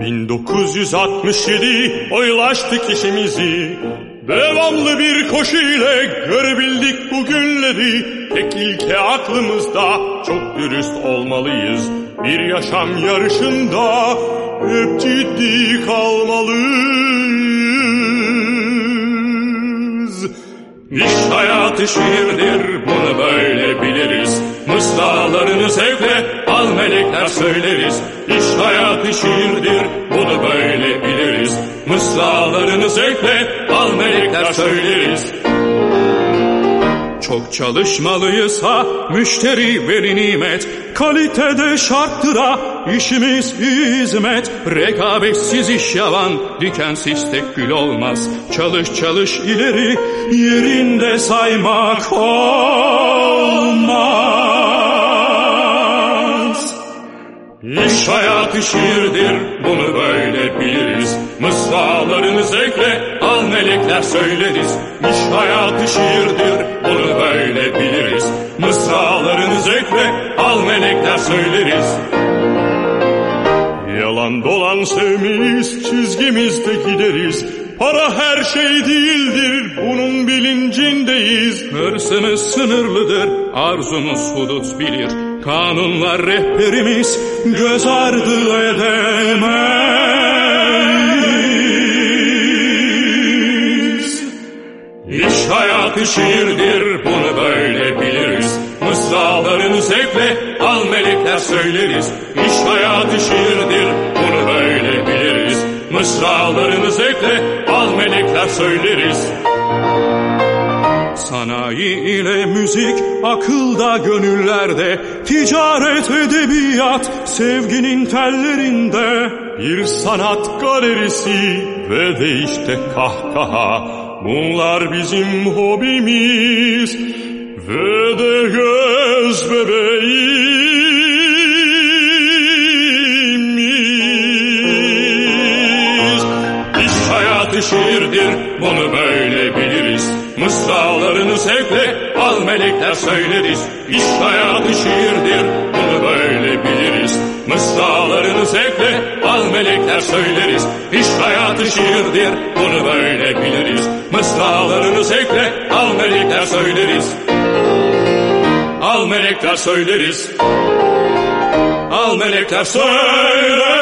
367 oylaştık işimizi. Devamlı bir koşu ile görebildik bu günleri. Tek ilke aklımızda çok dürüst olmalıyız. Bir yaşam yarışında hep ciddi kalmalıyız. İş hayatı şiirdir bunu böyle biliriz. Mısralarını zevkle al melekler söyleriz. İş hayatı şiirdir bunu böyle biliriz. Mısralarını zevkle al melekler söyleriz. Çok çalışmalıyız ha müşteri veri nimet. Kalitede şarttır ha işimiz hizmet. Rekabetsiz iş yalan dikensiz tek gül olmaz. Çalış çalış ileri yerinde saymak olmaz İş hayatı şiirdir bunu böyle biliriz. Mısralarını zevkle al melekler söyleriz. İş hayatı şiirdir bunu böyle biliriz. Mısralarını zevkle al melekler söyleriz. Yalan dolan sevmeyiz çizgimizde gideriz Para her şey değildir bunun bilincindeyiz. Hırsımız sınırlıdır arzumuz hudut bilir. Kanunlar rehberimiz göz ardı edemeyiz İş hayatı şiirdir bunu böyle biliriz. Mısralarını zevkle al melekler söyleriz. İş hayatı şiirdir bunu böyle biliriz. Mısralarını zevkle al melekler söyleriz. Sanayi ile müzik akılda gönüllerde Ticaret edebiyat sevginin tellerinde. Bir sanat galerisi ve de işte kahkaha. Bunlar bizim hobimiz. Ve de hayatı şiirdir bunu böyle biliriz. Mısralarını zevkle al melekler söyleriz. İş hayatı şiirdir bunu böyle biliriz. Mısralarını zevkle al melekler söyleriz. İş hayatı şiirdir bunu böyle biliriz. Mısralarını zevkle al melekler söyleriz. Al melekler söyleriz. Al melekler söyleriz